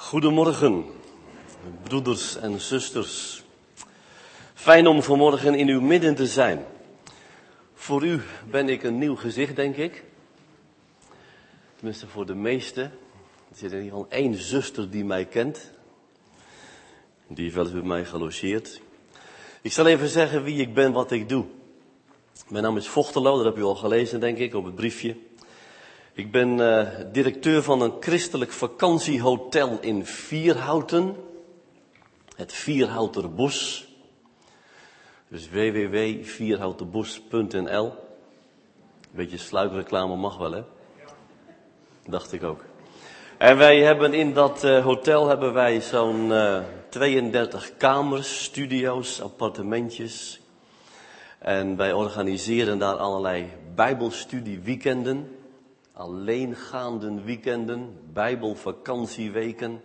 Goedemorgen, broeders en zusters. Fijn om vanmorgen in uw midden te zijn. Voor u ben ik een nieuw gezicht, denk ik. Tenminste, voor de meesten. Er zit in ieder geval één zuster die mij kent. Die heeft wel eens mij gelogeerd. Ik zal even zeggen wie ik ben, wat ik doe. Mijn naam is Vochtelo, dat heb u al gelezen, denk ik, op het briefje. Ik ben uh, directeur van een christelijk vakantiehotel in Vierhouten. Het Vierhouterbos. Dus www.vierhouterbos.nl. Beetje sluikreclame mag wel, hè? Dacht ik ook. En wij hebben in dat uh, hotel hebben wij zo'n uh, 32 kamers, studio's, appartementjes. En wij organiseren daar allerlei bijbelstudieweekenden alleengaande weekenden, bijbelvakantieweken.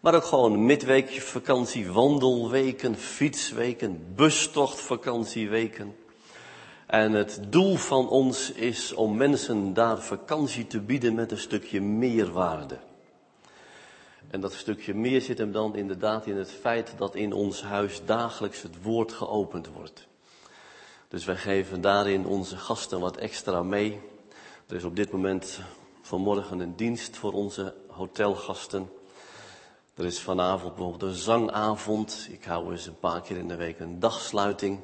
Maar ook gewoon midweekvakantie, wandelweken, fietsweken, bustochtvakancieweken. En het doel van ons is om mensen daar vakantie te bieden met een stukje meerwaarde. En dat stukje meer zit hem dan inderdaad in het feit dat in ons huis dagelijks het woord geopend wordt. Dus wij geven daarin onze gasten wat extra mee. Er is op dit moment vanmorgen een dienst voor onze hotelgasten. Er is vanavond bijvoorbeeld een zangavond. Ik hou eens een paar keer in de week een dagsluiting.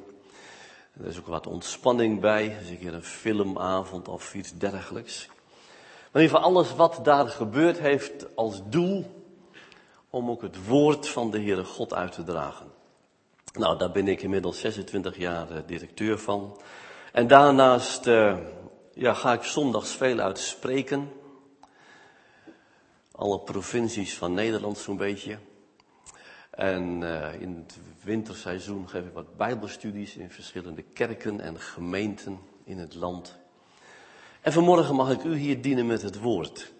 Er is ook wat ontspanning bij. Er een keer een filmavond of iets dergelijks. Maar in ieder geval alles wat daar gebeurt heeft als doel om ook het woord van de Heere God uit te dragen. Nou, daar ben ik inmiddels 26 jaar eh, directeur van. En daarnaast uh, ja, ga ik zondags veel uitspreken. Alle provincies van Nederland zo'n beetje. En uh, in het winterseizoen geef ik wat bijbelstudies in verschillende kerken en gemeenten in het land. En vanmorgen mag ik u hier dienen met het woord.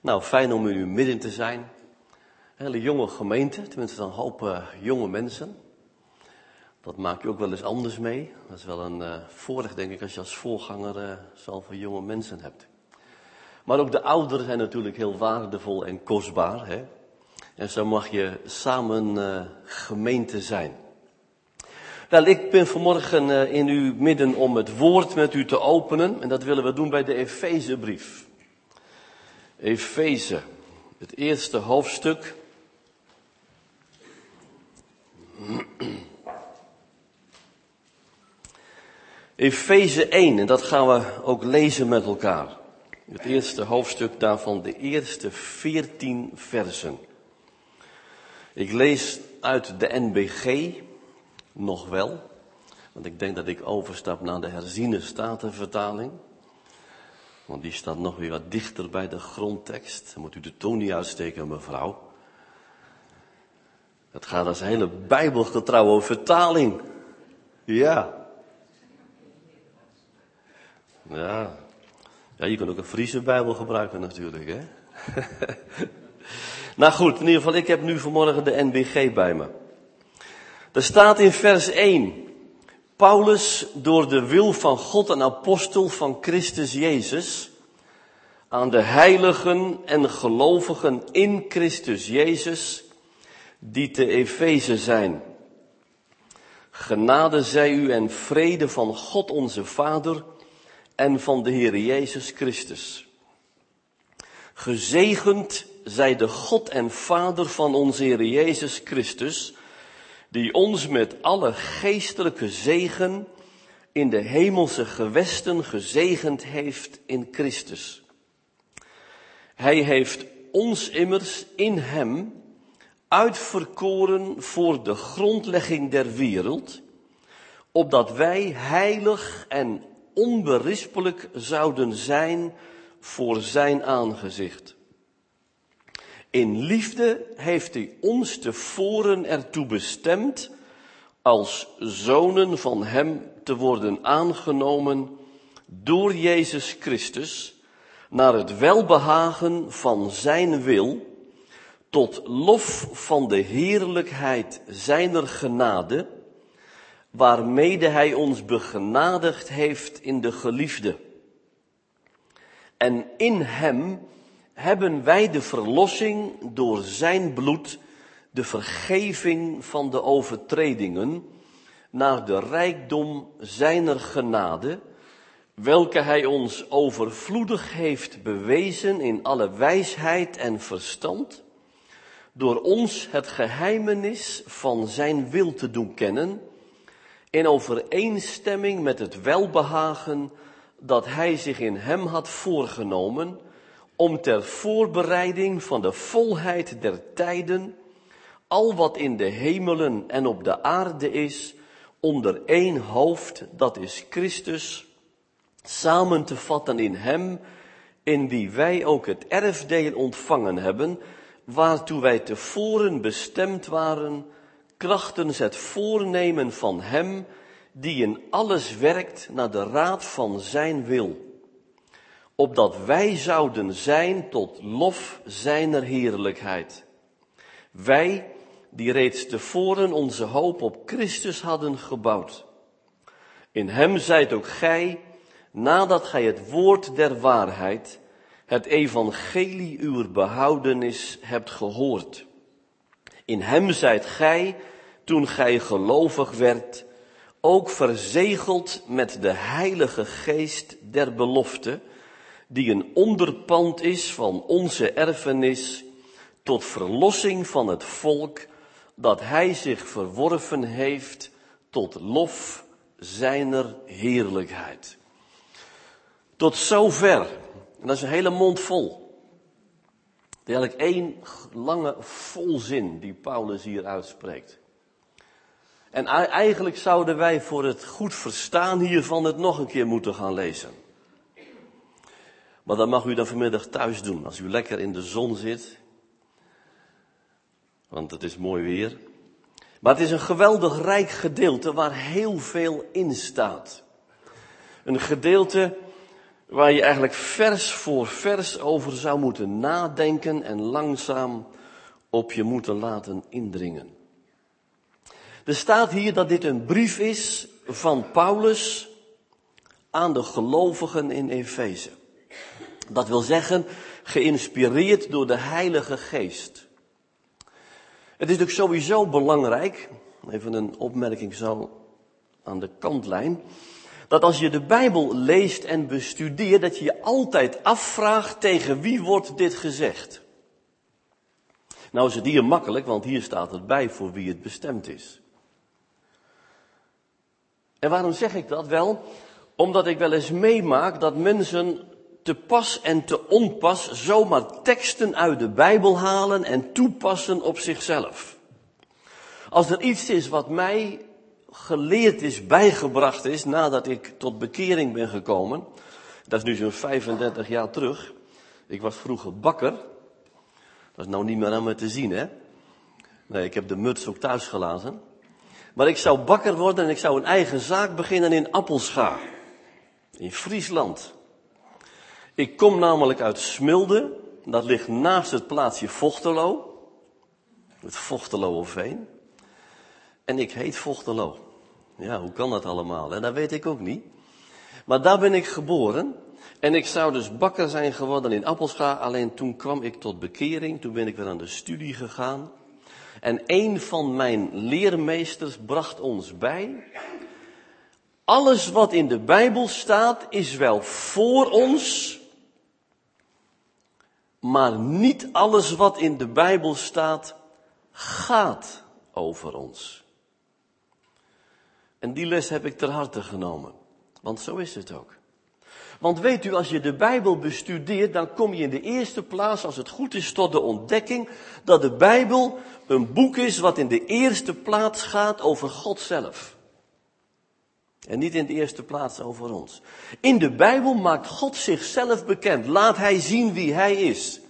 Nou, fijn om in uw midden te zijn. Hele jonge gemeente, tenminste een hoop uh, jonge mensen. Dat maak je ook wel eens anders mee. Dat is wel een uh, voordeel, denk ik, als je als voorganger uh, zoveel jonge mensen hebt. Maar ook de ouderen zijn natuurlijk heel waardevol en kostbaar. Hè? En zo mag je samen uh, gemeente zijn. Wel, ik ben vanmorgen in uw midden om het woord met u te openen. En dat willen we doen bij de Efezebrief. Efeze, het eerste hoofdstuk. Efeze 1, en dat gaan we ook lezen met elkaar. Het eerste hoofdstuk daarvan, de eerste veertien versen. Ik lees uit de NBG, nog wel, want ik denk dat ik overstap naar de herziene statenvertaling. Want die staat nog weer wat dichter bij de grondtekst. Dan moet u de toon niet uitsteken, mevrouw. Het gaat als een hele bijbelgetrouwe vertaling. Ja, ja. ja, je kunt ook een Friese Bijbel gebruiken natuurlijk, hè. nou goed, in ieder geval, ik heb nu vanmorgen de NBG bij me. Er staat in vers 1. Paulus, door de wil van God een apostel van Christus Jezus, aan de heiligen en gelovigen in Christus Jezus, die te Efeze zijn. Genade zij u en vrede van God onze Vader en van de Heer Jezus Christus. Gezegend zij de God en Vader van onze Heer Jezus Christus, die ons met alle geestelijke zegen in de hemelse gewesten gezegend heeft in Christus. Hij heeft ons immers in Hem uitverkoren voor de grondlegging der wereld, opdat wij heilig en onberispelijk zouden zijn voor zijn aangezicht. In liefde heeft hij ons tevoren ertoe bestemd als zonen van hem te worden aangenomen door Jezus Christus naar het welbehagen van zijn wil, tot lof van de heerlijkheid zijner genade, waarmede hij ons begenadigd heeft in de geliefde. En in hem hebben wij de verlossing door zijn bloed, de vergeving van de overtredingen, naar de rijkdom zijner genade, welke hij ons overvloedig heeft bewezen in alle wijsheid en verstand, door ons het geheimenis van zijn wil te doen kennen, in overeenstemming met het welbehagen dat hij zich in hem had voorgenomen, om ter voorbereiding van de volheid der tijden, al wat in de hemelen en op de aarde is, onder één hoofd, dat is Christus, samen te vatten in hem, in wie wij ook het erfdeel ontvangen hebben, waartoe wij tevoren bestemd waren, krachtens het voornemen van hem, die in alles werkt naar de raad van zijn wil opdat wij zouden zijn tot lof zijner heerlijkheid. Wij, die reeds tevoren onze hoop op Christus hadden gebouwd. In hem zijt ook gij, nadat gij het woord der waarheid, het evangelie uw behoudenis hebt gehoord. In hem zijt gij, toen gij gelovig werd, ook verzegeld met de heilige geest der belofte, die een onderpand is van onze erfenis tot verlossing van het volk dat hij zich verworven heeft tot lof zijner heerlijkheid. Tot zover. En dat is een hele mond vol. Eigenlijk één lange volzin die Paulus hier uitspreekt. En eigenlijk zouden wij voor het goed verstaan hiervan het nog een keer moeten gaan lezen. Maar dat mag u dan vanmiddag thuis doen, als u lekker in de zon zit. Want het is mooi weer. Maar het is een geweldig rijk gedeelte waar heel veel in staat. Een gedeelte waar je eigenlijk vers voor vers over zou moeten nadenken en langzaam op je moeten laten indringen. Er staat hier dat dit een brief is van Paulus aan de gelovigen in Efeze. Dat wil zeggen, geïnspireerd door de Heilige Geest. Het is natuurlijk sowieso belangrijk, even een opmerking zo aan de kantlijn, dat als je de Bijbel leest en bestudeert, dat je je altijd afvraagt tegen wie wordt dit gezegd. Nou is het hier makkelijk, want hier staat het bij voor wie het bestemd is. En waarom zeg ik dat? Wel, omdat ik wel eens meemaak dat mensen te pas en te onpas zomaar teksten uit de Bijbel halen en toepassen op zichzelf. Als er iets is wat mij geleerd is, bijgebracht is, nadat ik tot bekering ben gekomen, dat is nu zo'n 35 jaar terug. Ik was vroeger bakker. Dat is nou niet meer aan me te zien, hè? Nee, ik heb de muts ook thuis gelaten. Maar ik zou bakker worden en ik zou een eigen zaak beginnen in Appelscha. In Friesland. Ik kom namelijk uit Smilde, dat ligt naast het plaatsje Vochtelo, het Vochtelo of Veen. En ik heet Vochtelo. Ja, hoe kan dat allemaal? Hè? Dat weet ik ook niet. Maar daar ben ik geboren. En ik zou dus bakker zijn geworden in Appelscha. Alleen toen kwam ik tot bekering. Toen ben ik weer aan de studie gegaan. En een van mijn leermeesters bracht ons bij. Alles wat in de Bijbel staat is wel voor ons, maar niet alles wat in de Bijbel staat gaat over ons. En die les heb ik ter harte genomen. Want zo is het ook. Want weet u, als je de Bijbel bestudeert, dan kom je in de eerste plaats, als het goed is, tot de ontdekking dat de Bijbel een boek is wat in de eerste plaats gaat over God zelf. En niet in de eerste plaats over ons. In de Bijbel maakt God zichzelf bekend. Laat Hij zien wie Hij is.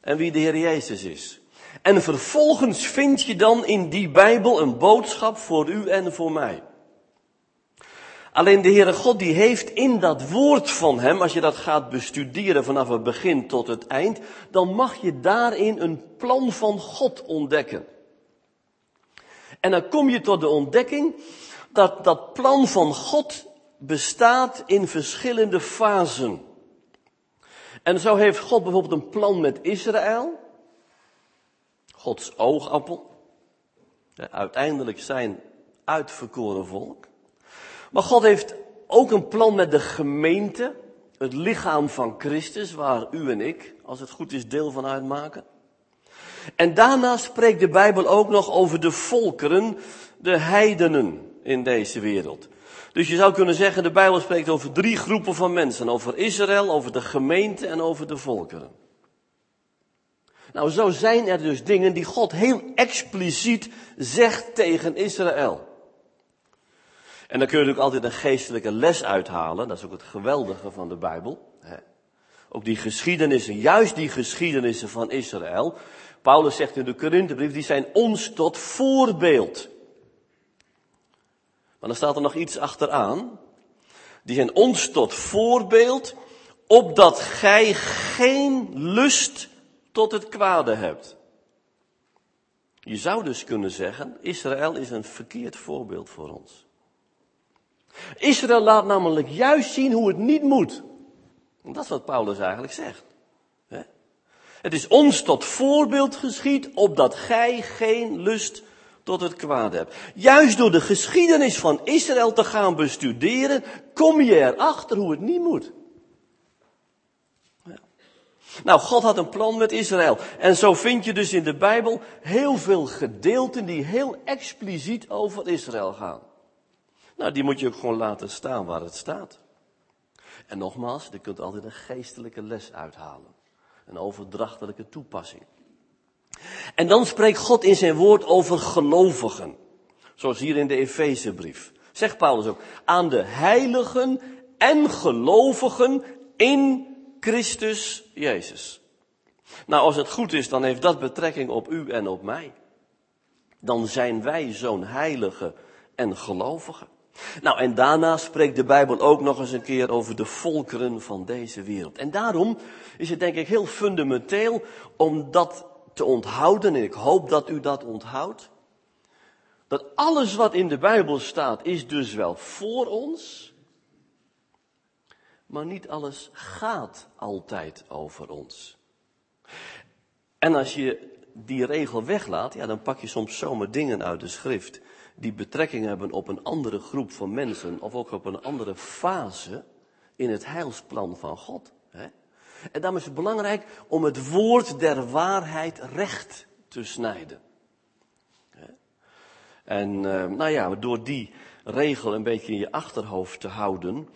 En wie de Heer Jezus is. En vervolgens vind je dan in die Bijbel een boodschap voor u en voor mij. Alleen de Heere God die heeft in dat woord van Hem, als je dat gaat bestuderen vanaf het begin tot het eind, dan mag je daarin een plan van God ontdekken. En dan kom je tot de ontdekking dat dat plan van God bestaat in verschillende fasen. En zo heeft God bijvoorbeeld een plan met Israël. Gods oogappel. Uiteindelijk zijn uitverkoren volk. Maar God heeft ook een plan met de gemeente. Het lichaam van Christus, waar u en ik, als het goed is, deel van uitmaken. En daarna spreekt de Bijbel ook nog over de volkeren, de heidenen in deze wereld. Dus je zou kunnen zeggen, de Bijbel spreekt over drie groepen van mensen. Over Israël, over de gemeente en over de volkeren. Nou, zo zijn er dus dingen die God heel expliciet zegt tegen Israël. En dan kun je natuurlijk altijd een geestelijke les uithalen. Dat is ook het geweldige van de Bijbel. Ook die geschiedenissen, juist die geschiedenissen van Israël. Paulus zegt in de Korinthebrief, die zijn ons tot voorbeeld. Maar dan staat er nog iets achteraan. Die zijn ons tot voorbeeld, opdat gij geen lust tot het kwade hebt. Je zou dus kunnen zeggen, Israël is een verkeerd voorbeeld voor ons. Israël laat namelijk juist zien hoe het niet moet. Dat is wat Paulus eigenlijk zegt. Het is ons tot voorbeeld geschied, opdat gij geen lust tot het kwaad hebt. Juist door de geschiedenis van Israël te gaan bestuderen, kom je erachter hoe het niet moet. Nou, God had een plan met Israël. En zo vind je dus in de Bijbel heel veel gedeelten die heel expliciet over Israël gaan. Nou, die moet je ook gewoon laten staan waar het staat. En nogmaals, je kunt altijd een geestelijke les uithalen. Een overdrachtelijke toepassing. En dan spreekt God in zijn woord over gelovigen. Zoals hier in de Efezebrief. Zegt Paulus ook. Aan de heiligen en gelovigen in Christus Jezus. Nou, als het goed is, dan heeft dat betrekking op u en op mij. Dan zijn wij zo'n heilige en gelovige. Nou, en daarna spreekt de Bijbel ook nog eens een keer over de volkeren van deze wereld. En daarom is het denk ik heel fundamenteel om dat te onthouden, en ik hoop dat u dat onthoudt. Dat alles wat in de Bijbel staat is dus wel voor ons, maar niet alles gaat altijd over ons. En als je die regel weglaat, ja, dan pak je soms zomaar dingen uit de schrift die betrekking hebben op een andere groep van mensen of ook op een andere fase in het heilsplan van God. Hè? En daarom is het belangrijk om het woord der waarheid recht te snijden. En uh, nou ja, door die regel een beetje in je achterhoofd te houden,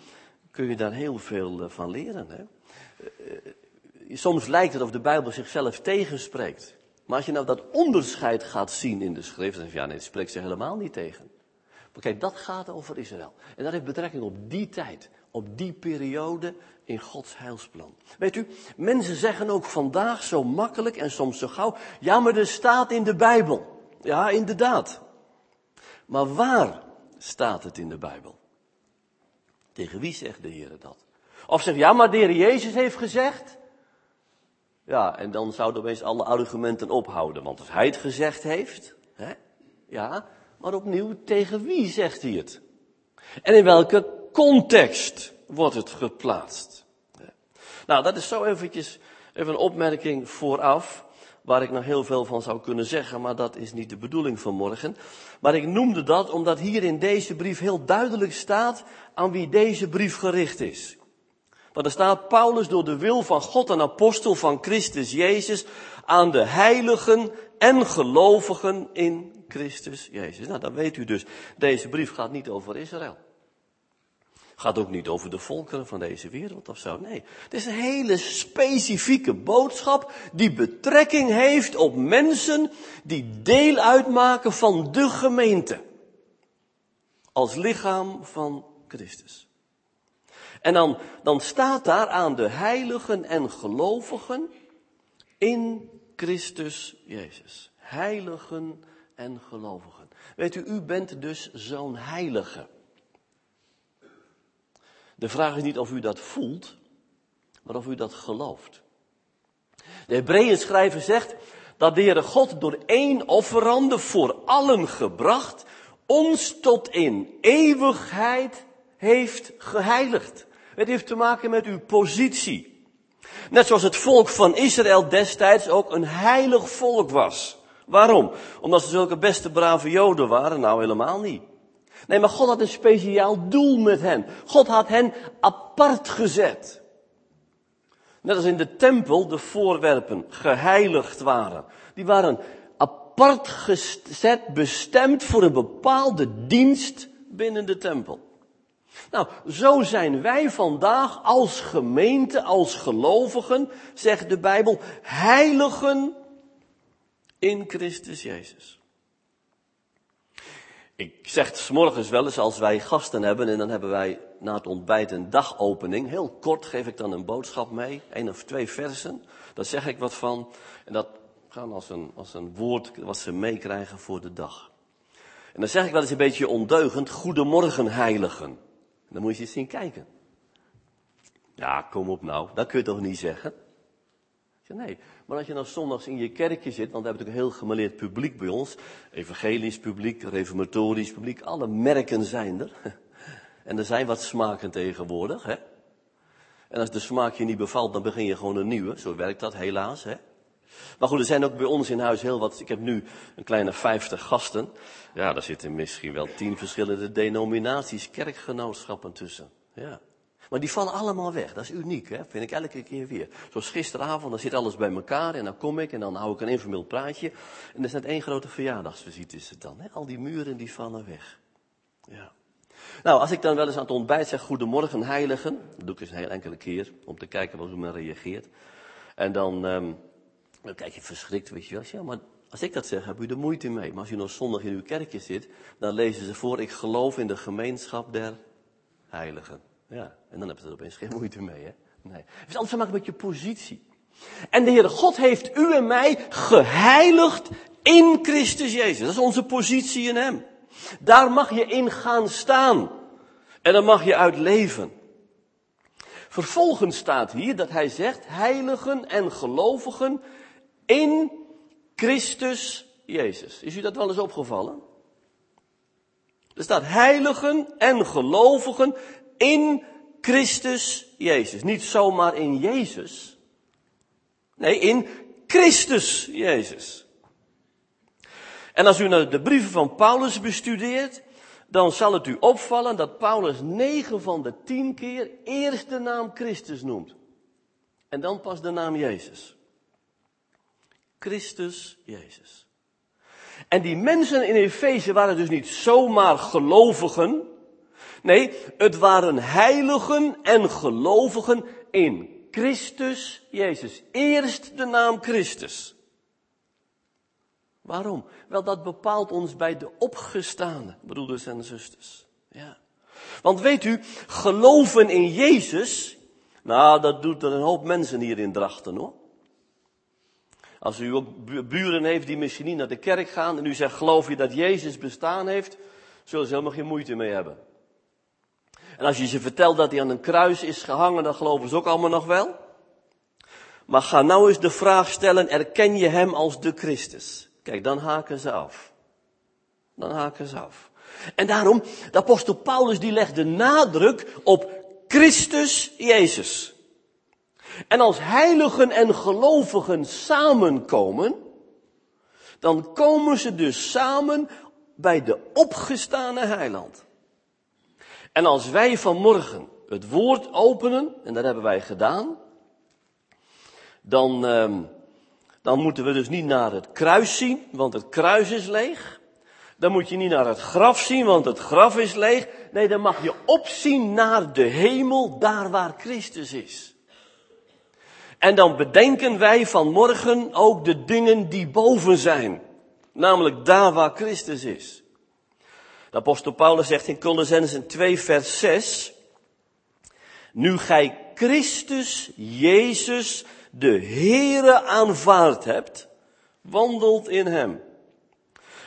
kun je daar heel veel uh, van leren. Hè? Uh, soms lijkt het of de Bijbel zichzelf tegenspreekt. Maar als je nou dat onderscheid gaat zien in de schrift, dan zeg ja nee, het spreekt ze helemaal niet tegen. Maar kijk, dat gaat over Israël. En dat heeft betrekking op die tijd, op die periode in Gods heilsplan. Weet u, mensen zeggen ook vandaag zo makkelijk en soms zo gauw, ja maar er staat in de Bijbel. Ja, inderdaad. Maar waar staat het in de Bijbel? Tegen wie zegt de Heer dat? Of zegt, ja maar de Heer Jezus heeft gezegd. Ja, en dan zouden opeens alle argumenten ophouden. Want als hij het gezegd heeft, hè, ja, maar opnieuw, tegen wie zegt hij het? En in welke context wordt het geplaatst? Nou, dat is zo eventjes even een opmerking vooraf, waar ik nog heel veel van zou kunnen zeggen, maar dat is niet de bedoeling van morgen. Maar ik noemde dat omdat hier in deze brief heel duidelijk staat aan wie deze brief gericht is. Want er staat Paulus door de wil van God een apostel van Christus Jezus aan de heiligen en gelovigen in Christus Jezus. Nou, dan weet u dus, deze brief gaat niet over Israël. Gaat ook niet over de volkeren van deze wereld of zo. Nee, het is een hele specifieke boodschap die betrekking heeft op mensen die deel uitmaken van de gemeente. Als lichaam van Christus. En dan, dan staat daar aan de heiligen en gelovigen in Christus Jezus. Heiligen en gelovigen. Weet u, u bent dus zo'n heilige. De vraag is niet of u dat voelt, maar of u dat gelooft. De Hebreeën schrijver zegt dat de Heere God door één offerande voor allen gebracht ons tot in eeuwigheid heeft geheiligd. Het heeft te maken met uw positie. Net zoals het volk van Israël destijds ook een heilig volk was. Waarom? Omdat ze zulke beste brave joden waren? Nou, helemaal niet. Nee, maar God had een speciaal doel met hen. God had hen apart gezet. Net als in de tempel de voorwerpen geheiligd waren. Die waren apart gezet, bestemd voor een bepaalde dienst binnen de tempel. Nou, zo zijn wij vandaag als gemeente, als gelovigen, zegt de Bijbel, heiligen in Christus Jezus. Ik zeg s morgens wel eens als wij gasten hebben en dan hebben wij na het ontbijt een dagopening. Heel kort geef ik dan een boodschap mee, één of twee versen. Daar zeg ik wat van en dat gaan als een, als een woord wat ze meekrijgen voor de dag. En dan zeg ik wel eens een beetje ondeugend, goedemorgen heiligen. Dan moet je eens zien kijken. Ja, kom op nou, dat kun je toch niet zeggen? Nee, maar als je nou zondags in je kerkje zit, want we hebben natuurlijk een heel gemaleerd publiek bij ons. Evangelisch publiek, reformatorisch publiek, alle merken zijn er. En er zijn wat smaken tegenwoordig, hè. En als de smaak je niet bevalt, dan begin je gewoon een nieuwe. Zo werkt dat helaas, hè. Maar goed, er zijn ook bij ons in huis heel wat. Ik heb nu een kleine vijftig gasten. Ja, daar zitten misschien wel tien verschillende denominaties, kerkgenootschappen tussen. Ja. Maar die vallen allemaal weg. Dat is uniek, hè? vind ik elke keer weer. Zoals gisteravond, dan zit alles bij elkaar en dan kom ik en dan hou ik een informeel praatje. En dat is net één grote verjaardagsvisite is het dan. Hè? Al die muren die vallen weg. Ja. Nou, als ik dan wel eens aan het ontbijt zeg, goedemorgen heiligen. Dat doe ik eens een heel enkele keer, om te kijken hoe men reageert. En dan, um, dan kijk je verschrikt, weet je wel. Ja, maar als ik dat zeg, heb u er moeite mee. Maar als u nog zondag in uw kerkje zit, dan lezen ze voor, ik geloof in de gemeenschap der heiligen. Ja, en dan hebben ze er opeens geen moeite mee, hè? Nee. Het heeft alles te maken met je positie. En de Heere God heeft u en mij geheiligd in Christus Jezus. Dat is onze positie in Hem. Daar mag je in gaan staan. En dan mag je uit leven. Vervolgens staat hier dat hij zegt, heiligen en gelovigen in Christus Jezus. Is u dat wel eens opgevallen? Er staat heiligen en gelovigen in Christus Jezus. Niet zomaar in Jezus. Nee, in Christus Jezus. En als u nou de brieven van Paulus bestudeert, dan zal het u opvallen dat Paulus negen van de tien keer eerst de naam Christus noemt. En dan pas de naam Jezus. Christus Jezus. En die mensen in Efeze waren dus niet zomaar gelovigen. Nee, het waren heiligen en gelovigen in Christus Jezus. Eerst de naam Christus. Waarom? Wel, dat bepaalt ons bij de opgestane broeders en zusters. Ja. Want weet u, geloven in Jezus, nou, dat doet er een hoop mensen hier in Drachten hoor. Als u ook buren heeft die misschien niet naar de kerk gaan en u zegt, geloof je dat Jezus bestaan heeft, zullen ze helemaal geen moeite mee hebben. En als je ze vertelt dat hij aan een kruis is gehangen, dan geloven ze ook allemaal nog wel. Maar ga nou eens de vraag stellen, erken je hem als de Christus? Kijk, dan haken ze af. Dan haken ze af. En daarom, de apostel Paulus die legt de nadruk op Christus Jezus. En als heiligen en gelovigen samenkomen, dan komen ze dus samen bij de opgestane heiland. En als wij vanmorgen het woord openen, en dat hebben wij gedaan, dan, uh, dan moeten we dus niet naar het kruis zien, want het kruis is leeg. Dan moet je niet naar het graf zien, want het graf is leeg. Nee, dan mag je opzien naar de hemel, daar waar Christus is. En dan bedenken wij vanmorgen ook de dingen die boven zijn. Namelijk daar waar Christus is. De apostel Paulus zegt in Colossensen 2 vers 6. Nu gij Christus Jezus de Heere aanvaard hebt, wandelt in hem.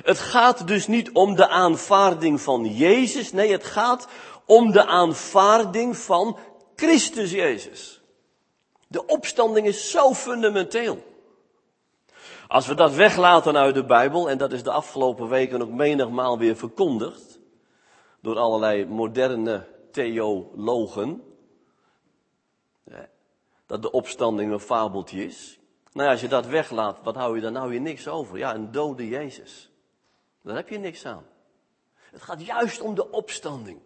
Het gaat dus niet om de aanvaarding van Jezus, nee, het gaat om de aanvaarding van Christus Jezus. De opstanding is zo fundamenteel. Als we dat weglaten uit de Bijbel, en dat is de afgelopen weken ook menigmaal weer verkondigd, door allerlei moderne theologen, dat de opstanding een fabeltje is. Nou ja, als je dat weglaat, wat hou je dan? Hou je niks over. Ja, een dode Jezus. Daar heb je niks aan. Het gaat juist om de opstanding.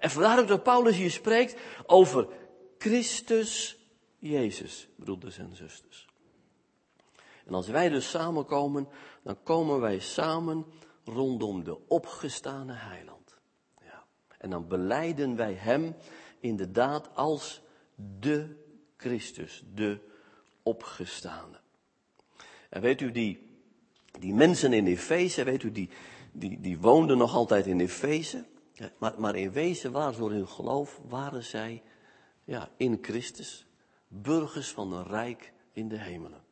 En vandaar ook dat Paulus hier spreekt over Christus Jezus, broeders en zusters. En als wij dus samenkomen, dan komen wij samen rondom de opgestane heiland. Ja. En dan beleiden wij hem inderdaad als de Christus, de opgestane. En weet u, die, die mensen in Efeze, weet u, die, die, die woonden nog altijd in Efeze. Maar, maar in wezen waren door hun geloof, waren zij ja, in Christus, burgers van een rijk in de hemelen.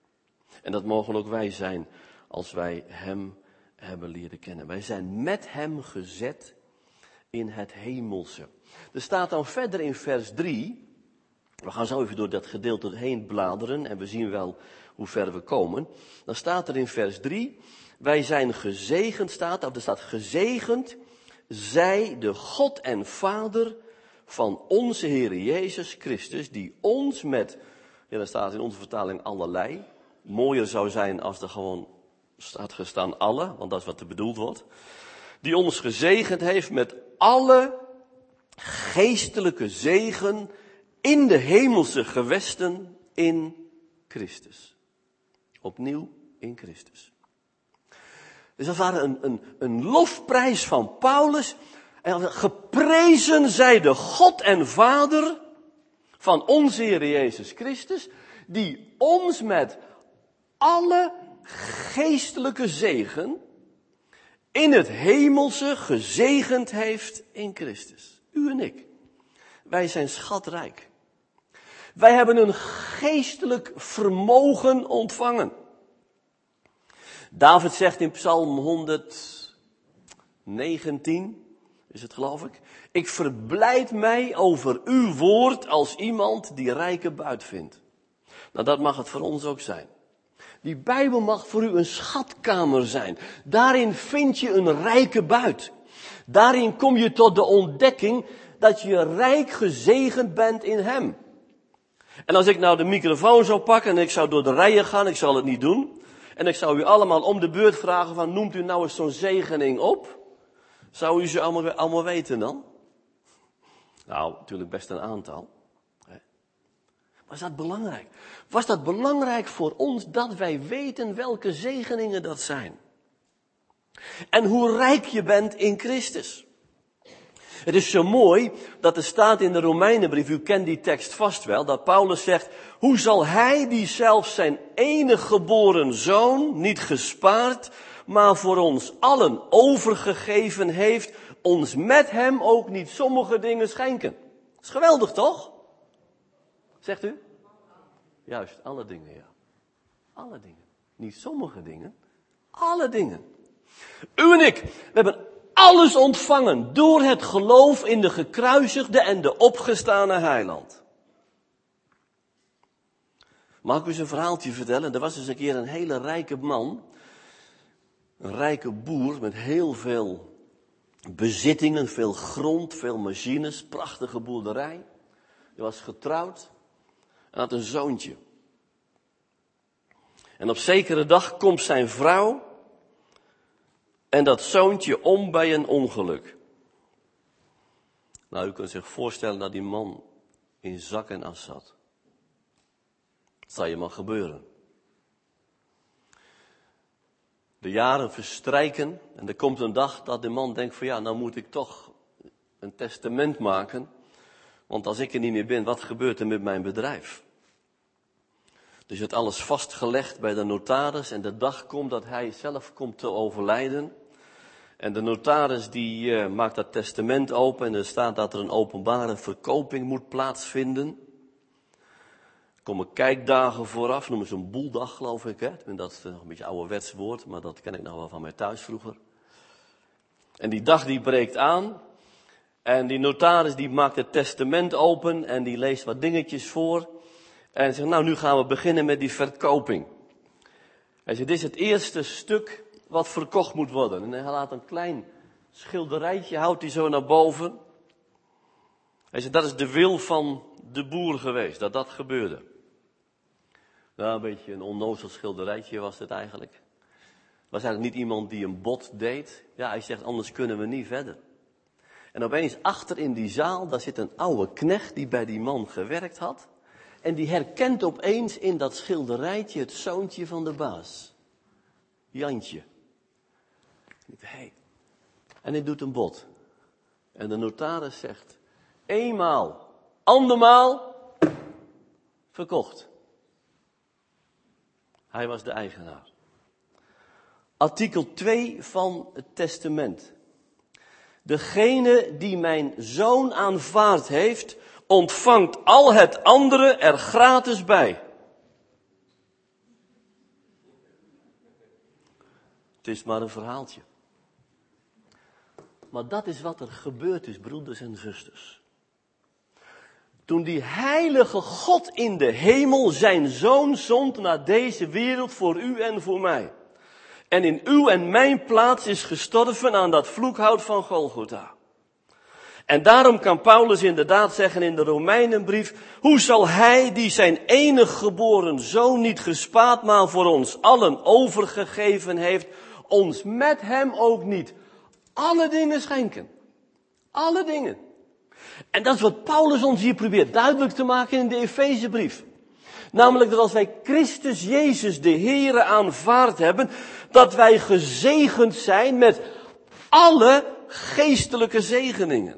En dat mogen ook wij zijn als wij Hem hebben leren kennen. Wij zijn met Hem gezet in het hemelse. Er staat dan verder in vers 3, we gaan zo even door dat gedeelte heen bladeren en we zien wel hoe ver we komen. Dan staat er in vers 3, wij zijn gezegend, staat, of er staat gezegend, zij de God en Vader van onze Heer Jezus Christus, die ons met, ja, daar staat in onze vertaling allerlei, mooier zou zijn als er gewoon staat gestaan alle, want dat is wat er bedoeld wordt, die ons gezegend heeft met alle geestelijke zegen in de hemelse gewesten in Christus. Opnieuw in Christus. Dus dat waren een, een, een lofprijs van Paulus. En geprezen zij de God en Vader van onze Heer Jezus Christus, die ons met alle geestelijke zegen in het hemelse gezegend heeft in Christus. U en ik. Wij zijn schatrijk. Wij hebben een geestelijk vermogen ontvangen. David zegt in Psalm 119, is het geloof ik, ik verblijd mij over uw woord als iemand die rijke buit vindt. Nou, dat mag het voor ons ook zijn. Die Bijbel mag voor u een schatkamer zijn. Daarin vind je een rijke buit. Daarin kom je tot de ontdekking dat je rijk gezegend bent in Hem. En als ik nou de microfoon zou pakken en ik zou door de rijen gaan, ik zal het niet doen. En ik zou u allemaal om de beurt vragen van noemt u nou eens zo'n zegening op. Zou u ze allemaal, allemaal weten dan? Nou, natuurlijk best een aantal. Was dat belangrijk? Was dat belangrijk voor ons dat wij weten welke zegeningen dat zijn? En hoe rijk je bent in Christus. Het is zo mooi dat er staat in de Romeinenbrief, u kent die tekst vast wel, dat Paulus zegt, hoe zal hij die zelf zijn enige geboren zoon niet gespaard, maar voor ons allen overgegeven heeft, ons met hem ook niet sommige dingen schenken? Dat is geweldig toch? Zegt u? Juist, alle dingen, ja. Alle dingen. Niet sommige dingen, alle dingen. U en ik, we hebben alles ontvangen door het geloof in de gekruisigde en de opgestane heiland. Mag ik u eens een verhaaltje vertellen? Er was eens een keer een hele rijke man, een rijke boer met heel veel bezittingen, veel grond, veel machines, prachtige boerderij. Hij was getrouwd en had een zoontje. En op zekere dag komt zijn vrouw en dat zoontje om bij een ongeluk. Nou, u kunt zich voorstellen dat die man in zak en as zat. Dat zal je maar gebeuren. De jaren verstrijken en er komt een dag dat de man denkt van ja, nou moet ik toch een testament maken. Want als ik er niet meer ben, wat gebeurt er met mijn bedrijf? Dus het alles vastgelegd bij de notaris en de dag komt dat hij zelf komt te overlijden. En de notaris die uh, maakt dat testament open en er staat dat er een openbare verkoping moet plaatsvinden. Komen kijkdagen vooraf, noemen ze een boeldag geloof ik. Hè? Dat is een beetje ouderwets woord, maar dat ken ik nog wel van mij thuis vroeger. En die dag die breekt aan. En die notaris die maakt het testament open en die leest wat dingetjes voor. En zegt, nou nu gaan we beginnen met die verkoping. Hij zegt, dit is het eerste stuk wat verkocht moet worden. En hij laat een klein schilderijtje, houdt hij zo naar boven. Hij zei, dat is de wil van de boer geweest, dat dat gebeurde. Nou, een beetje een onnozel schilderijtje was het eigenlijk. Was eigenlijk niet iemand die een bot deed. Ja, hij zegt, anders kunnen we niet verder. En opeens achter in die zaal, daar zit een oude knecht die bij die man gewerkt had. En die herkent opeens in dat schilderijtje het zoontje van de baas. Jantje. Hey. En hij doet een bod. En de notaris zegt, eenmaal, andermaal, verkocht. Hij was de eigenaar. Artikel 2 van het testament. Degene die mijn zoon aanvaard heeft, ontvangt al het andere er gratis bij. Het is maar een verhaaltje. Maar dat is wat er gebeurd is, broeders en zusters. Toen die heilige God in de hemel zijn zoon zond naar deze wereld voor u en voor mij. En in uw en mijn plaats is gestorven aan dat vloekhout van Golgotha. En daarom kan Paulus inderdaad zeggen in de Romeinenbrief, hoe zal hij die zijn enig geboren zoon niet gespaard, maar voor ons allen overgegeven heeft, ons met hem ook niet alle dingen schenken. Alle dingen. En dat is wat Paulus ons hier probeert duidelijk te maken in de Efezebrief. Namelijk dat als wij Christus Jezus de Heere aanvaard hebben, dat wij gezegend zijn met alle geestelijke zegeningen.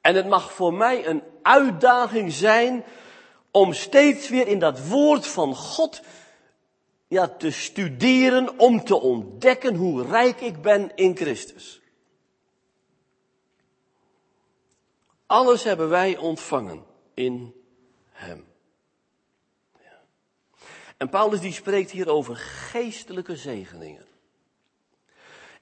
En het mag voor mij een uitdaging zijn om steeds weer in dat woord van God ja, te studeren, om te ontdekken hoe rijk ik ben in Christus. Alles hebben wij ontvangen in Hem. Ja. En Paulus die spreekt hier over geestelijke zegeningen.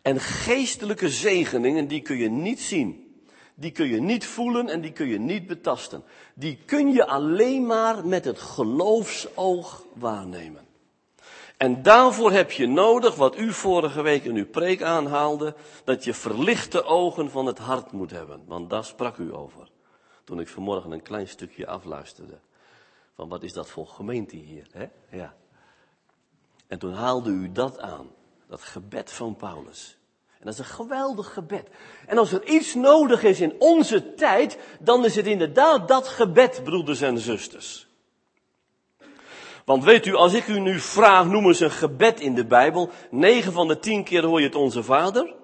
En geestelijke zegeningen die kun je niet zien. Die kun je niet voelen en die kun je niet betasten. Die kun je alleen maar met het geloofsoog waarnemen. En daarvoor heb je nodig, wat u vorige week in uw preek aanhaalde, dat je verlichte ogen van het hart moet hebben. Want daar sprak u over. Toen ik vanmorgen een klein stukje afluisterde. Van wat is dat voor gemeente hier, hè? Ja. En toen haalde u dat aan. Dat gebed van Paulus. En dat is een geweldig gebed. En als er iets nodig is in onze tijd, dan is het inderdaad dat gebed, broeders en zusters. Want weet u, als ik u nu vraag, noem eens een gebed in de Bijbel. Negen van de tien keer hoor je het Onze Vader.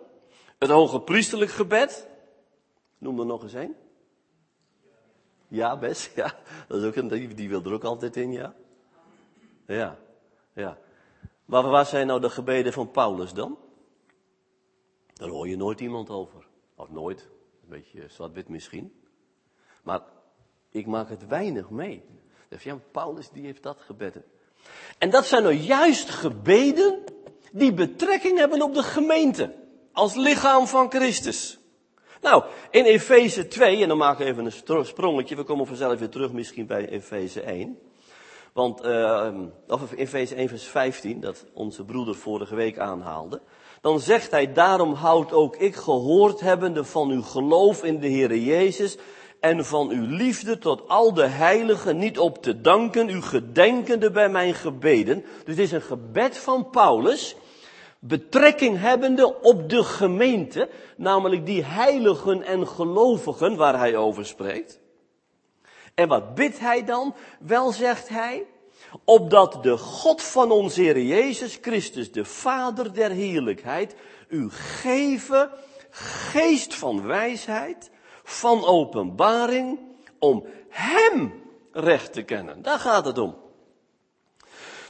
Het hoge priesterlijk gebed. Noem er nog eens een. Ja, best, ja. Dat is ook een, die, die wil er ook altijd in, ja. Ja, ja. Maar waar zijn nou de gebeden van Paulus dan? Daar hoor je nooit iemand over. Of nooit. Een beetje zwart-wit misschien. Maar ik maak het weinig mee. Ja, Paulus die heeft dat gebeden. En dat zijn nou juist gebeden die betrekking hebben op de gemeente. Als lichaam van Christus. Nou, in Efeze 2, en dan maken we even een sprongetje, we komen vanzelf weer terug misschien bij Efeze 1. Want, uh, of Efeze 1 vers 15, dat onze broeder vorige week aanhaalde. Dan zegt hij, daarom houd ook ik gehoord hebbende van uw geloof in de Heere Jezus en van uw liefde tot al de heiligen niet op te danken, u gedenkende bij mijn gebeden. Dus dit is een gebed van Paulus, betrekking hebbende op de gemeente, namelijk die heiligen en gelovigen waar hij over spreekt. En wat bidt hij dan? Wel zegt hij, opdat de God van onze Heer Jezus Christus, de Vader der heerlijkheid, u geven geest van wijsheid, van openbaring, om Hem recht te kennen. Daar gaat het om.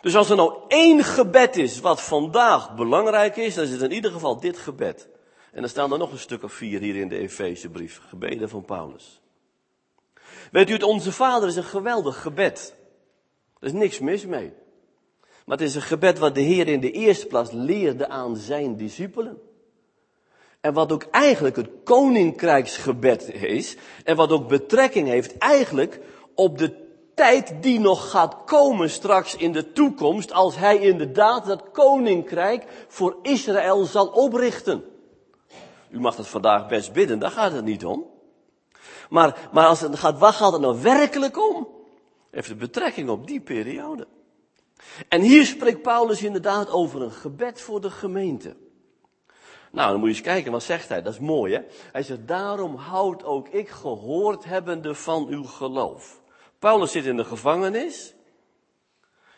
Dus als er nou één gebed is wat vandaag belangrijk is, dan is het in ieder geval dit gebed. En dan staan er nog een stuk of vier hier in de Efezebrief, gebeden van Paulus. Weet u, het Onze Vader is een geweldig gebed. Er is niks mis mee. Maar het is een gebed wat de Heer in de eerste plaats leerde aan zijn discipelen. En wat ook eigenlijk het koninkrijksgebed is. En wat ook betrekking heeft eigenlijk op de tijd die nog gaat komen straks in de toekomst. Als hij inderdaad dat koninkrijk voor Israël zal oprichten. U mag dat vandaag best bidden, daar gaat het niet om. Maar, maar als het gaat, waar gaat het nou werkelijk om? Heeft het betrekking op die periode. En hier spreekt Paulus inderdaad over een gebed voor de gemeente. Nou, dan moet je eens kijken, wat zegt hij? Dat is mooi, hè? Hij zegt, daarom houd ook ik gehoord hebbende van uw geloof. Paulus zit in de gevangenis.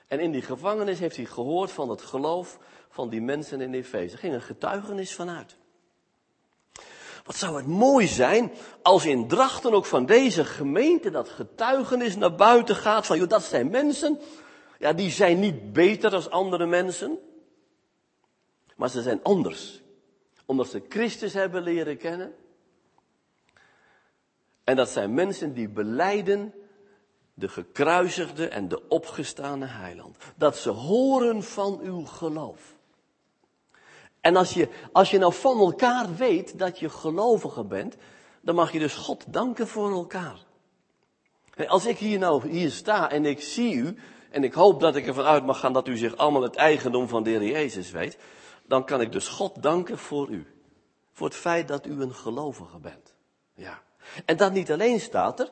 En in die gevangenis heeft hij gehoord van het geloof van die mensen in Efeze. Er ging een getuigenis vanuit. Wat zou het mooi zijn als in drachten ook van deze gemeente dat getuigenis naar buiten gaat van, joh, dat zijn mensen, ja, die zijn niet beter als andere mensen, maar ze zijn anders. Omdat ze Christus hebben leren kennen. En dat zijn mensen die beleiden de gekruisigde en de opgestane heiland. Dat ze horen van uw geloof. En als je, als je nou van elkaar weet dat je gelovige bent, dan mag je dus God danken voor elkaar. Als ik hier nou hier sta en ik zie u, en ik hoop dat ik ervan uit mag gaan dat u zich allemaal het eigendom van de Heer Jezus weet, dan kan ik dus God danken voor u. Voor het feit dat u een gelovige bent. Ja. En dat niet alleen staat er.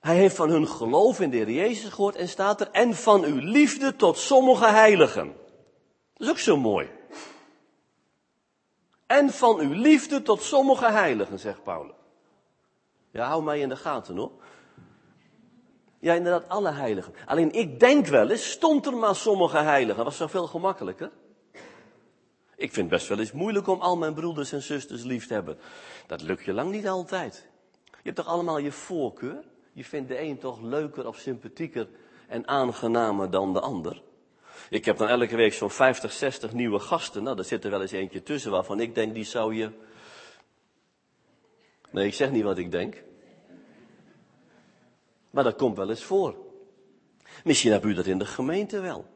Hij heeft van hun geloof in de Heer Jezus gehoord en staat er, en van uw liefde tot sommige heiligen. Dat is ook zo mooi. En van uw liefde tot sommige heiligen, zegt Paulus. Ja, hou mij in de gaten hoor. Ja, inderdaad, alle heiligen. Alleen ik denk wel eens, stond er maar sommige heiligen. Was zo veel gemakkelijker. Ik vind het best wel eens moeilijk om al mijn broeders en zusters lief te hebben. Dat lukt je lang niet altijd. Je hebt toch allemaal je voorkeur? Je vindt de een toch leuker of sympathieker en aangenamer dan de ander? Ik heb dan elke week zo'n 50, 60 nieuwe gasten. Nou, daar zit er wel eens eentje tussen waarvan ik denk, die zou je. Nee, ik zeg niet wat ik denk. Maar dat komt wel eens voor. Misschien hebt u dat in de gemeente wel.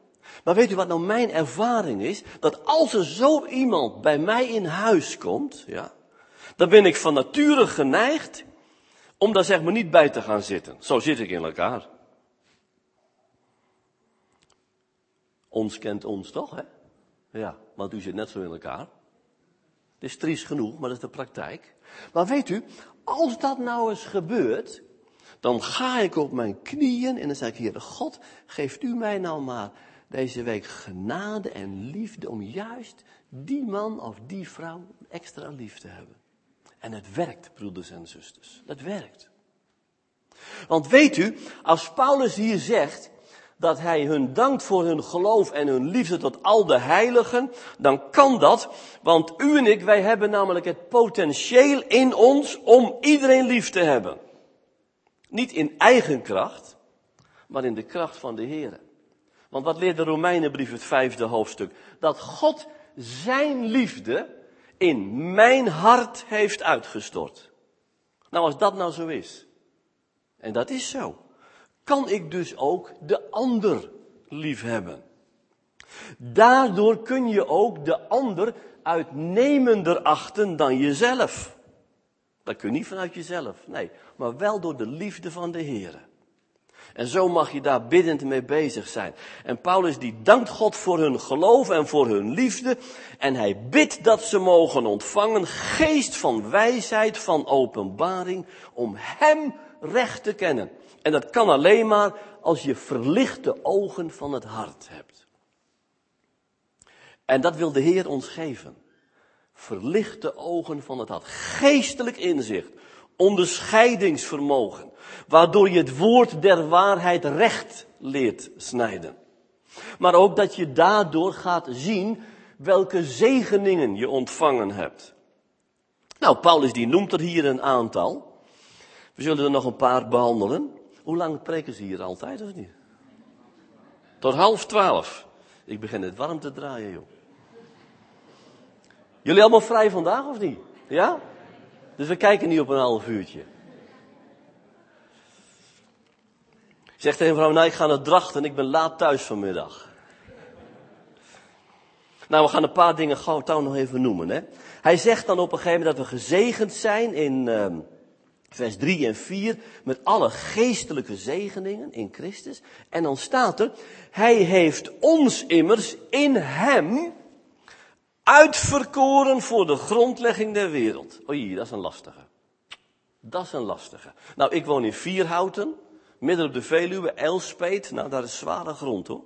Maar weet u wat nou mijn ervaring is? Dat als er zo iemand bij mij in huis komt, ja, dan ben ik van nature geneigd om daar zeg maar niet bij te gaan zitten. Zo zit ik in elkaar. Ons kent ons toch, hè? Ja, want u zit net zo in elkaar. Het is triest genoeg, maar dat is de praktijk. Maar weet u, als dat nou eens gebeurt, dan ga ik op mijn knieën en dan zeg ik, Heer God, geeft u mij nou maar deze week genade en liefde om juist die man of die vrouw extra lief te hebben. En het werkt, broeders en zusters. Het werkt. Want weet u, als Paulus hier zegt, dat hij hun dankt voor hun geloof en hun liefde tot al de heiligen, dan kan dat, want u en ik, wij hebben namelijk het potentieel in ons om iedereen lief te hebben. Niet in eigen kracht, maar in de kracht van de Heer. Want wat leert de Romeinenbrief, het vijfde hoofdstuk? Dat God zijn liefde in mijn hart heeft uitgestort. Nou, als dat nou zo is, en dat is zo, kan ik dus ook de ander lief hebben. Daardoor kun je ook de ander uitnemender achten dan jezelf. Dat kun je niet vanuit jezelf, nee, maar wel door de liefde van de Heer. En zo mag je daar biddend mee bezig zijn. En Paulus die dankt God voor hun geloof en voor hun liefde. En hij bidt dat ze mogen ontvangen geest van wijsheid, van openbaring, om hem recht te kennen. En dat kan alleen maar als je verlichte ogen van het hart hebt. En dat wil de Heer ons geven. Verlichte ogen van het hart. Geestelijk inzicht. Onderscheidingsvermogen. Waardoor je het woord der waarheid recht leert snijden. Maar ook dat je daardoor gaat zien welke zegeningen je ontvangen hebt. Nou, Paulus die noemt er hier een aantal. We zullen er nog een paar behandelen. Hoe lang preken ze hier altijd, of niet? Tot half twaalf. Ik begin het warm te draaien, joh. Jullie allemaal vrij vandaag, of niet? Ja? Dus we kijken niet op een half uurtje. Zegt tegen vrouw, nou ik ga naar Drachten, ik ben laat thuis vanmiddag. Nou, we gaan een paar dingen gauw touw nog even noemen. Hè. Hij zegt dan op een gegeven moment dat we gezegend zijn in... Uh, vers 3 en 4, met alle geestelijke zegeningen in Christus. En dan staat er, hij heeft ons immers in hem uitverkoren voor de grondlegging der wereld. Oei, dat is een lastige. Dat is een lastige. Nou, ik woon in Vierhouten, midden op de Veluwe, Elspeet. Nou, daar is zware grond hoor.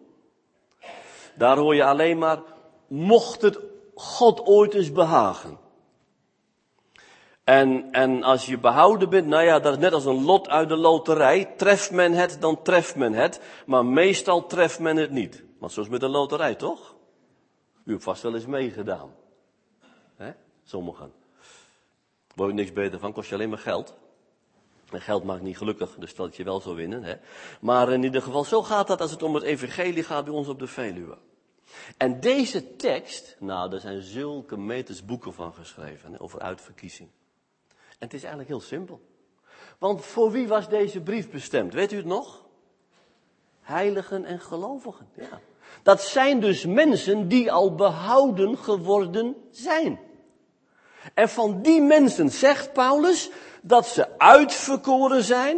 Daar hoor je alleen maar, mocht het God ooit eens behagen. En, en als je behouden bent, nou ja, dat is net als een lot uit de loterij. Treft men het, dan treft men het. Maar meestal treft men het niet. Want zoals met de loterij, toch? U hebt vast wel eens meegedaan. Hè? Sommigen. Word je niks beter van, kost je alleen maar geld. En geld maakt niet gelukkig, dus dat je wel zou winnen. Hè? Maar in ieder geval, zo gaat dat als het om het evangelie gaat bij ons op de Veluwe. En deze tekst, nou, er zijn zulke meters boeken van geschreven over uitverkiezing. En het is eigenlijk heel simpel. Want voor wie was deze brief bestemd? Weet u het nog? Heiligen en gelovigen, ja. Dat zijn dus mensen die al behouden geworden zijn. En van die mensen zegt Paulus dat ze uitverkoren zijn.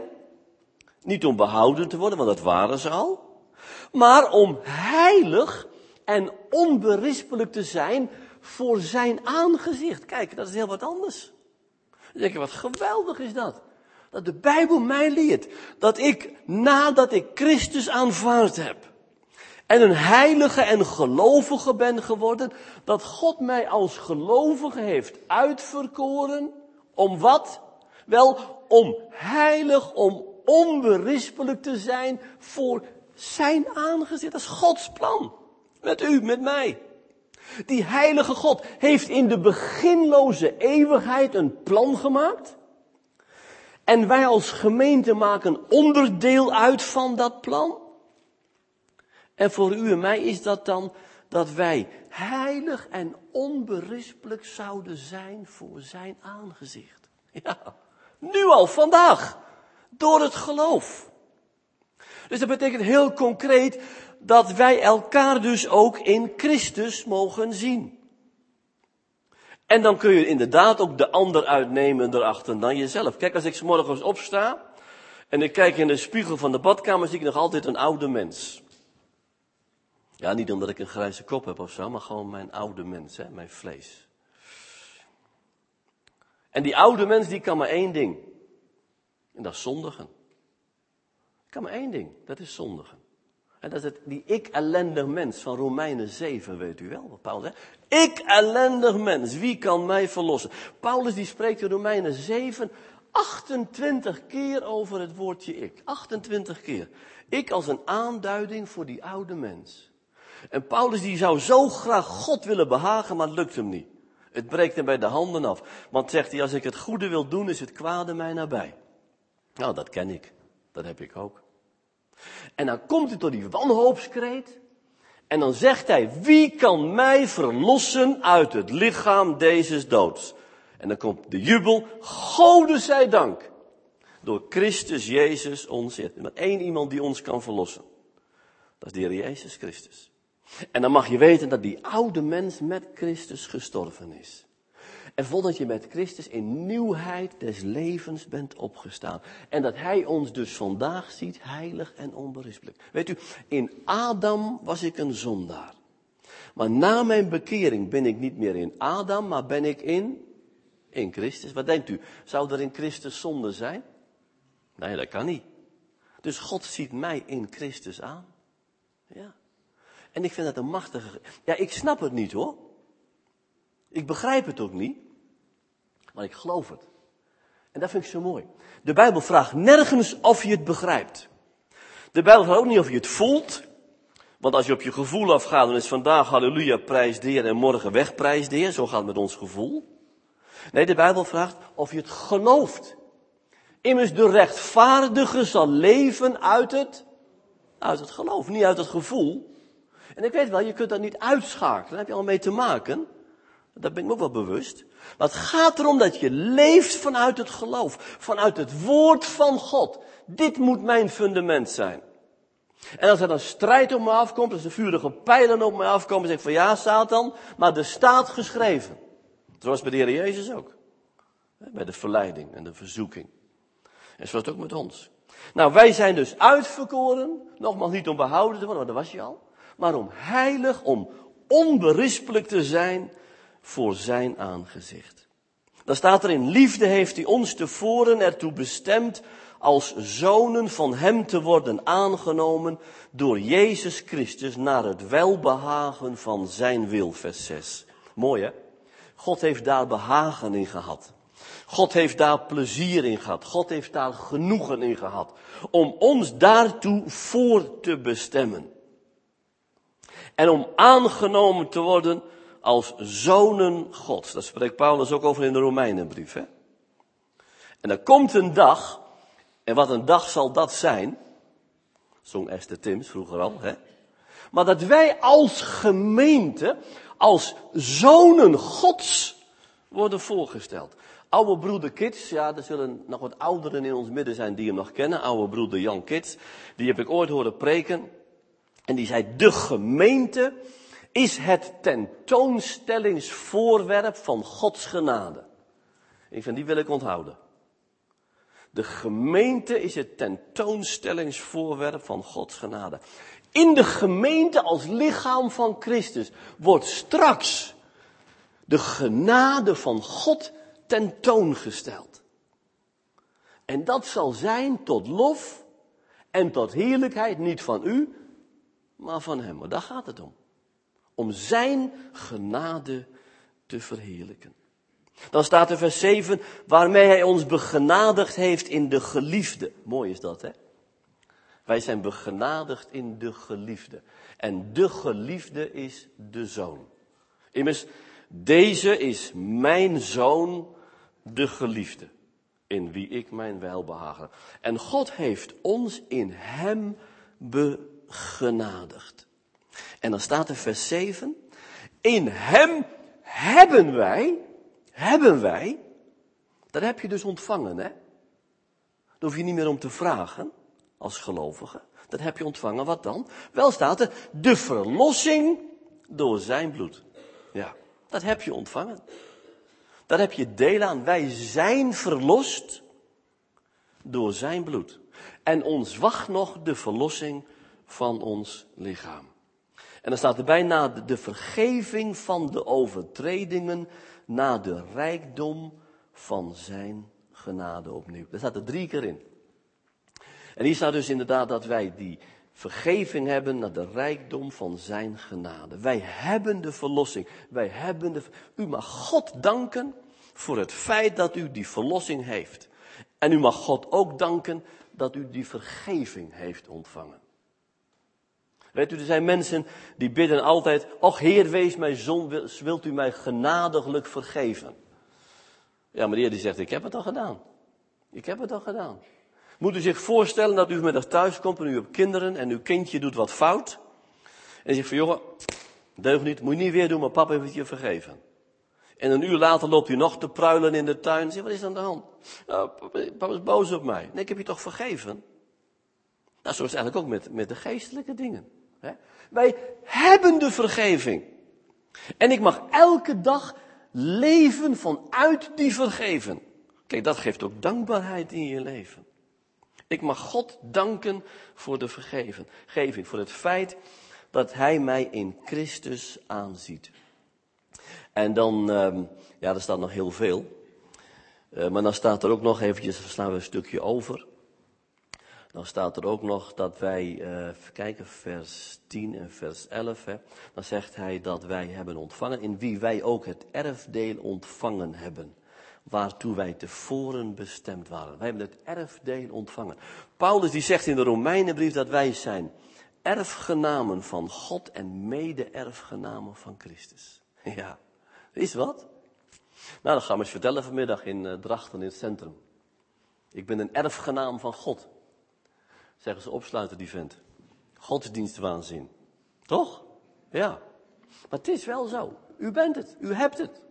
Niet om behouden te worden, want dat waren ze al. Maar om heilig en onberispelijk te zijn voor zijn aangezicht. Kijk, dat is heel wat anders. Denk je, wat geweldig is dat. Dat de Bijbel mij leert. Dat ik, nadat ik Christus aanvaard heb. En een heilige en gelovige ben geworden. Dat God mij als gelovige heeft uitverkoren. Om wat? Wel, om heilig, om onberispelijk te zijn voor zijn aangezicht. Dat is Gods plan. Met u, met mij. Die heilige God heeft in de beginloze eeuwigheid een plan gemaakt. En wij als gemeente maken onderdeel uit van dat plan. En voor u en mij is dat dan dat wij heilig en onberispelijk zouden zijn voor zijn aangezicht. Ja, nu al, vandaag. Door het geloof. Dus dat betekent heel concreet dat wij elkaar dus ook in Christus mogen zien. En dan kun je inderdaad ook de ander uitnemen erachter dan jezelf. Kijk, als ik s morgens opsta en ik kijk in de spiegel van de badkamer, zie ik nog altijd een oude mens. Ja, niet omdat ik een grijze kop heb of zo, maar gewoon mijn oude mens, hè, mijn vlees. En die oude mens, die kan maar één ding. En dat is zondigen. Kan maar één ding, dat is zondigen. En dat is het, die ik ellendig mens van Romeinen 7, weet u wel wat Paulus zegt. Ik ellendig mens, wie kan mij verlossen? Paulus die spreekt in Romeinen 7 28 keer over het woordje ik. 28 keer. Ik als een aanduiding voor die oude mens. En Paulus die zou zo graag God willen behagen, maar het lukt hem niet. Het breekt hem bij de handen af. Want zegt hij, als ik het goede wil doen, is het kwade mij nabij. Nou, dat ken ik. Dat heb ik ook. En dan komt hij tot die wanhoopskreet. En dan zegt hij, wie kan mij verlossen uit het lichaam deze doods? En dan komt de jubel, Gode zij dank. Door Christus Jezus ons. Er maar één iemand die ons kan verlossen. Dat is de Heer Jezus Christus. En dan mag je weten dat die oude mens met Christus gestorven is. En voordat je met Christus in nieuwheid des levens bent opgestaan. En dat Hij ons dus vandaag ziet heilig en onberispelijk. Weet u, in Adam was ik een zondaar. Maar na mijn bekering ben ik niet meer in Adam, maar ben ik in, in Christus. Wat denkt u? Zou er in Christus zonde zijn? Nee, dat kan niet. Dus God ziet mij in Christus aan. Ja. En ik vind dat een machtige. Ja, ik snap het niet hoor. Ik begrijp het ook niet. Maar ik geloof het. En dat vind ik zo mooi. De Bijbel vraagt nergens of je het begrijpt. De Bijbel vraagt ook niet of je het voelt. Want als je op je gevoel afgaat, dan is vandaag halleluja, prijs de Heer en morgen weg, prijs de Heer. Zo gaat het met ons gevoel. Nee, de Bijbel vraagt of je het gelooft. Immers de rechtvaardige zal leven uit het, uit het geloof, niet uit het gevoel. En ik weet wel, je kunt dat niet uitschakelen, daar heb je al mee te maken. Daar ben ik me ook wel bewust. Maar het gaat erom dat je leeft vanuit het geloof. Vanuit het woord van God. Dit moet mijn fundament zijn. En als er dan strijd op me afkomt, als er vurige pijlen op me afkomen, zeg ik van ja, Satan, maar er staat geschreven. Zoals bij de Heer Jezus ook. Bij de verleiding en de verzoeking. En zo is het ook met ons. Nou, wij zijn dus uitverkoren, nogmaals niet om behouden te worden, want dat was je al, maar om heilig, om onberispelijk te zijn voor zijn aangezicht. Dan staat er in liefde heeft hij ons tevoren ertoe bestemd als zonen van hem te worden aangenomen door Jezus Christus naar het welbehagen van zijn wil, vers 6. Mooi hè? God heeft daar behagen in gehad. God heeft daar plezier in gehad. God heeft daar genoegen in gehad. Om ons daartoe voor te bestemmen. En om aangenomen te worden als zonen Gods. Daar spreekt Paulus ook over in de Romeinenbrief. Hè? En er komt een dag, en wat een dag zal dat zijn, zong Esther Tims vroeger al, hè? maar dat wij als gemeente, als zonen Gods worden voorgesteld. Oude broeder Kits, ja, er zullen nog wat ouderen in ons midden zijn die hem nog kennen. Oude broeder Jan Kits, die heb ik ooit horen preken. En die zei, de gemeente is het tentoonstellingsvoorwerp van Gods genade. Ik vind, die wil ik onthouden. De gemeente is het tentoonstellingsvoorwerp van Gods genade. In de gemeente als lichaam van Christus wordt straks de genade van God tentoongesteld. En dat zal zijn tot lof en tot heerlijkheid, niet van u, maar van Hem. Daar gaat het om. Om Zijn genade te verheerlijken. Dan staat er vers 7, waarmee Hij ons begenadigd heeft in de geliefde. Mooi is dat, hè? Wij zijn begenadigd in de geliefde. En de geliefde is de zoon. Immers, deze is mijn zoon, de geliefde, in wie ik mijn welbehagen. En God heeft ons in hem begenadigd. En dan staat er vers 7, in hem hebben wij, hebben wij, dat heb je dus ontvangen, hè? Daar hoef je niet meer om te vragen, als gelovige. Dat heb je ontvangen, wat dan? Wel staat er, de verlossing door zijn bloed. Ja, dat heb je ontvangen. Daar heb je deel aan. Wij zijn verlost door zijn bloed. En ons wacht nog de verlossing van ons lichaam. En dan staat erbij na de vergeving van de overtredingen, na de rijkdom van zijn genade opnieuw. Daar staat er drie keer in. En hier staat dus inderdaad dat wij die vergeving hebben naar de rijkdom van zijn genade. Wij hebben de verlossing. Wij hebben de. U mag God danken voor het feit dat u die verlossing heeft. En u mag God ook danken dat u die vergeving heeft ontvangen. Weet u, er zijn mensen die bidden altijd, och Heer, wees mij zon, wilt u mij genadiglijk vergeven? Ja, maar die zegt, ik heb het al gedaan. Ik heb het al gedaan. Moet u zich voorstellen dat u met thuis komt en u hebt kinderen en uw kindje doet wat fout. En zegt van jongen, deug niet, moet je niet weer doen, maar papa heeft je vergeven. En een uur later loopt u nog te pruilen in de tuin. Zegt, wat is aan de hand? Nou, papa is boos op mij. Nee, ik heb je toch vergeven? Nou, zo is het eigenlijk ook met, met de geestelijke dingen. Wij hebben de vergeving. En ik mag elke dag leven vanuit die vergeven. Kijk, dat geeft ook dankbaarheid in je leven. Ik mag God danken voor de vergeving, voor het feit dat Hij mij in Christus aanziet. En dan, uh, ja, er staat nog heel veel. Uh, maar dan staat er ook nog eventjes, slaan we een stukje over. Dan staat er ook nog dat wij, uh, kijken, vers 10 en vers 11. Hè, dan zegt hij dat wij hebben ontvangen, in wie wij ook het erfdeel ontvangen hebben waartoe wij tevoren bestemd waren. Wij hebben het erfdeel ontvangen. Paulus die zegt in de Romeinenbrief dat wij zijn erfgenamen van God en mede-erfgenamen van Christus. Ja, is wat? Nou, dat gaan we eens vertellen vanmiddag in uh, Drachten in het centrum. Ik ben een erfgenaam van God. Zeggen ze opsluiten die vent. Godsdienstwaanzin. Toch? Ja. Maar het is wel zo. U bent het. U hebt het.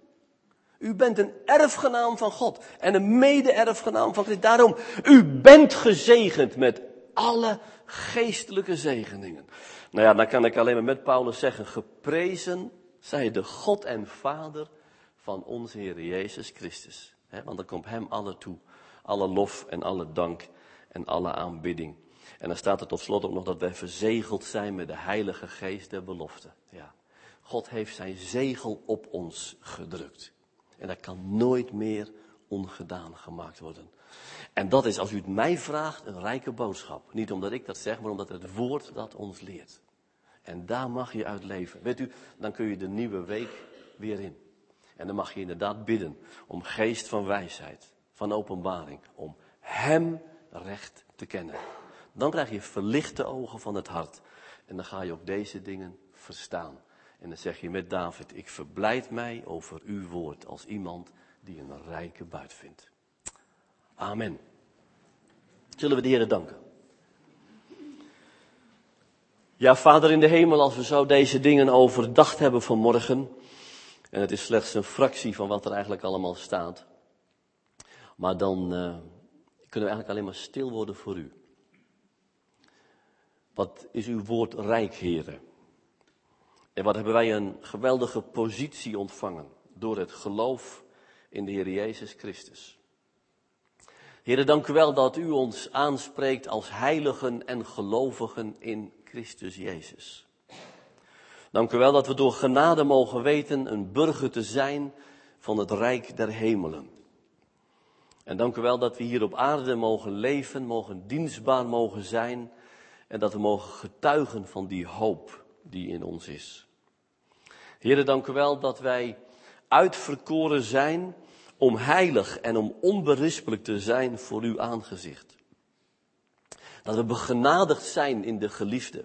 U bent een erfgenaam van God en een mede-erfgenaam van Christus. Daarom, u bent gezegend met alle geestelijke zegeningen. Nou ja, dan kan ik alleen maar met Paulus zeggen, geprezen zij de God en Vader van onze Heer Jezus Christus. want dan komt hem alle toe, alle lof en alle dank en alle aanbidding. En dan staat er tot slot ook nog dat wij verzegeld zijn met de Heilige Geest der belofte. Ja. God heeft zijn zegel op ons gedrukt. En dat kan nooit meer ongedaan gemaakt worden. En dat is, als u het mij vraagt, een rijke boodschap. Niet omdat ik dat zeg, maar omdat het woord dat ons leert. En daar mag je uit leven. Weet u, dan kun je de nieuwe week weer in. En dan mag je inderdaad bidden om geest van wijsheid, van openbaring, om Hem recht te kennen. Dan krijg je verlichte ogen van het hart. En dan ga je ook deze dingen verstaan. En dan zeg je met David, ik verblijd mij over uw woord als iemand die een rijke buit vindt. Amen. Zullen we de Heer danken? Ja, Vader in de hemel, als we zo deze dingen overdacht hebben vanmorgen, en het is slechts een fractie van wat er eigenlijk allemaal staat, maar dan uh, kunnen we eigenlijk alleen maar stil worden voor u. Wat is uw woord rijk, heren? En wat hebben wij een geweldige positie ontvangen door het geloof in de Heer Jezus Christus. Heren, dank u wel dat u ons aanspreekt als heiligen en gelovigen in Christus Jezus. Dank u wel dat we door genade mogen weten een burger te zijn van het Rijk der Hemelen. En dank u wel dat we hier op aarde mogen leven, mogen dienstbaar mogen zijn en dat we mogen getuigen van die hoop die in ons is. Heren, dank u wel dat wij uitverkoren zijn om heilig en om onberispelijk te zijn voor uw aangezicht. Dat we begenadigd zijn in de geliefde.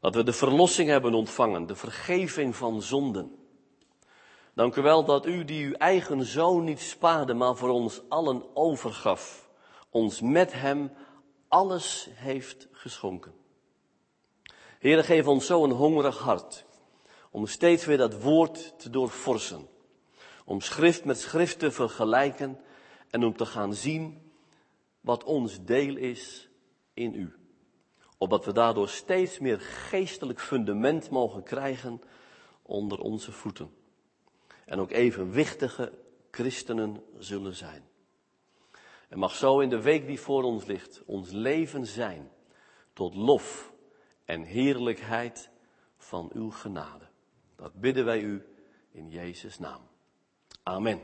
Dat we de verlossing hebben ontvangen, de vergeving van zonden. Dank u wel dat u die uw eigen zoon niet spaarde, maar voor ons allen overgaf, ons met hem alles heeft geschonken. Heer, geef ons zo een hongerig hart om steeds weer dat woord te doorforsen. Om schrift met schrift te vergelijken en om te gaan zien wat ons deel is in u. Opdat we daardoor steeds meer geestelijk fundament mogen krijgen onder onze voeten. En ook evenwichtige christenen zullen zijn. En mag zo in de week die voor ons ligt ons leven zijn tot lof en heerlijkheid van uw genade. Dat bidden wij u in Jezus' naam. Amen.